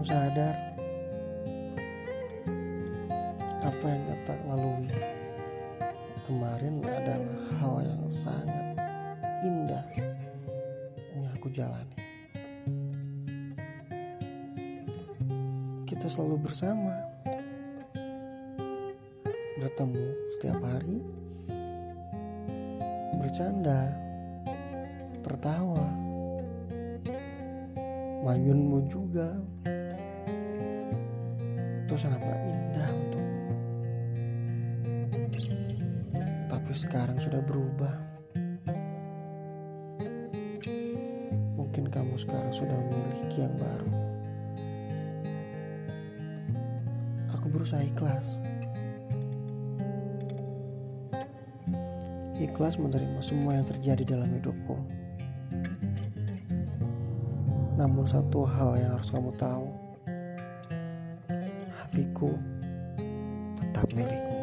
kamu sadar? Apa yang kita lalui? Kemarin adalah hal yang sangat indah yang aku jalani. Kita selalu bersama, bertemu setiap hari, bercanda, tertawa, manyunmu juga. Itu sangatlah indah untukku. Tapi sekarang sudah berubah. Mungkin kamu sekarang sudah memiliki yang baru. Aku berusaha ikhlas. Ikhlas menerima semua yang terjadi dalam hidupku. Namun satu hal yang harus kamu tahu, hatiku tetap milikmu.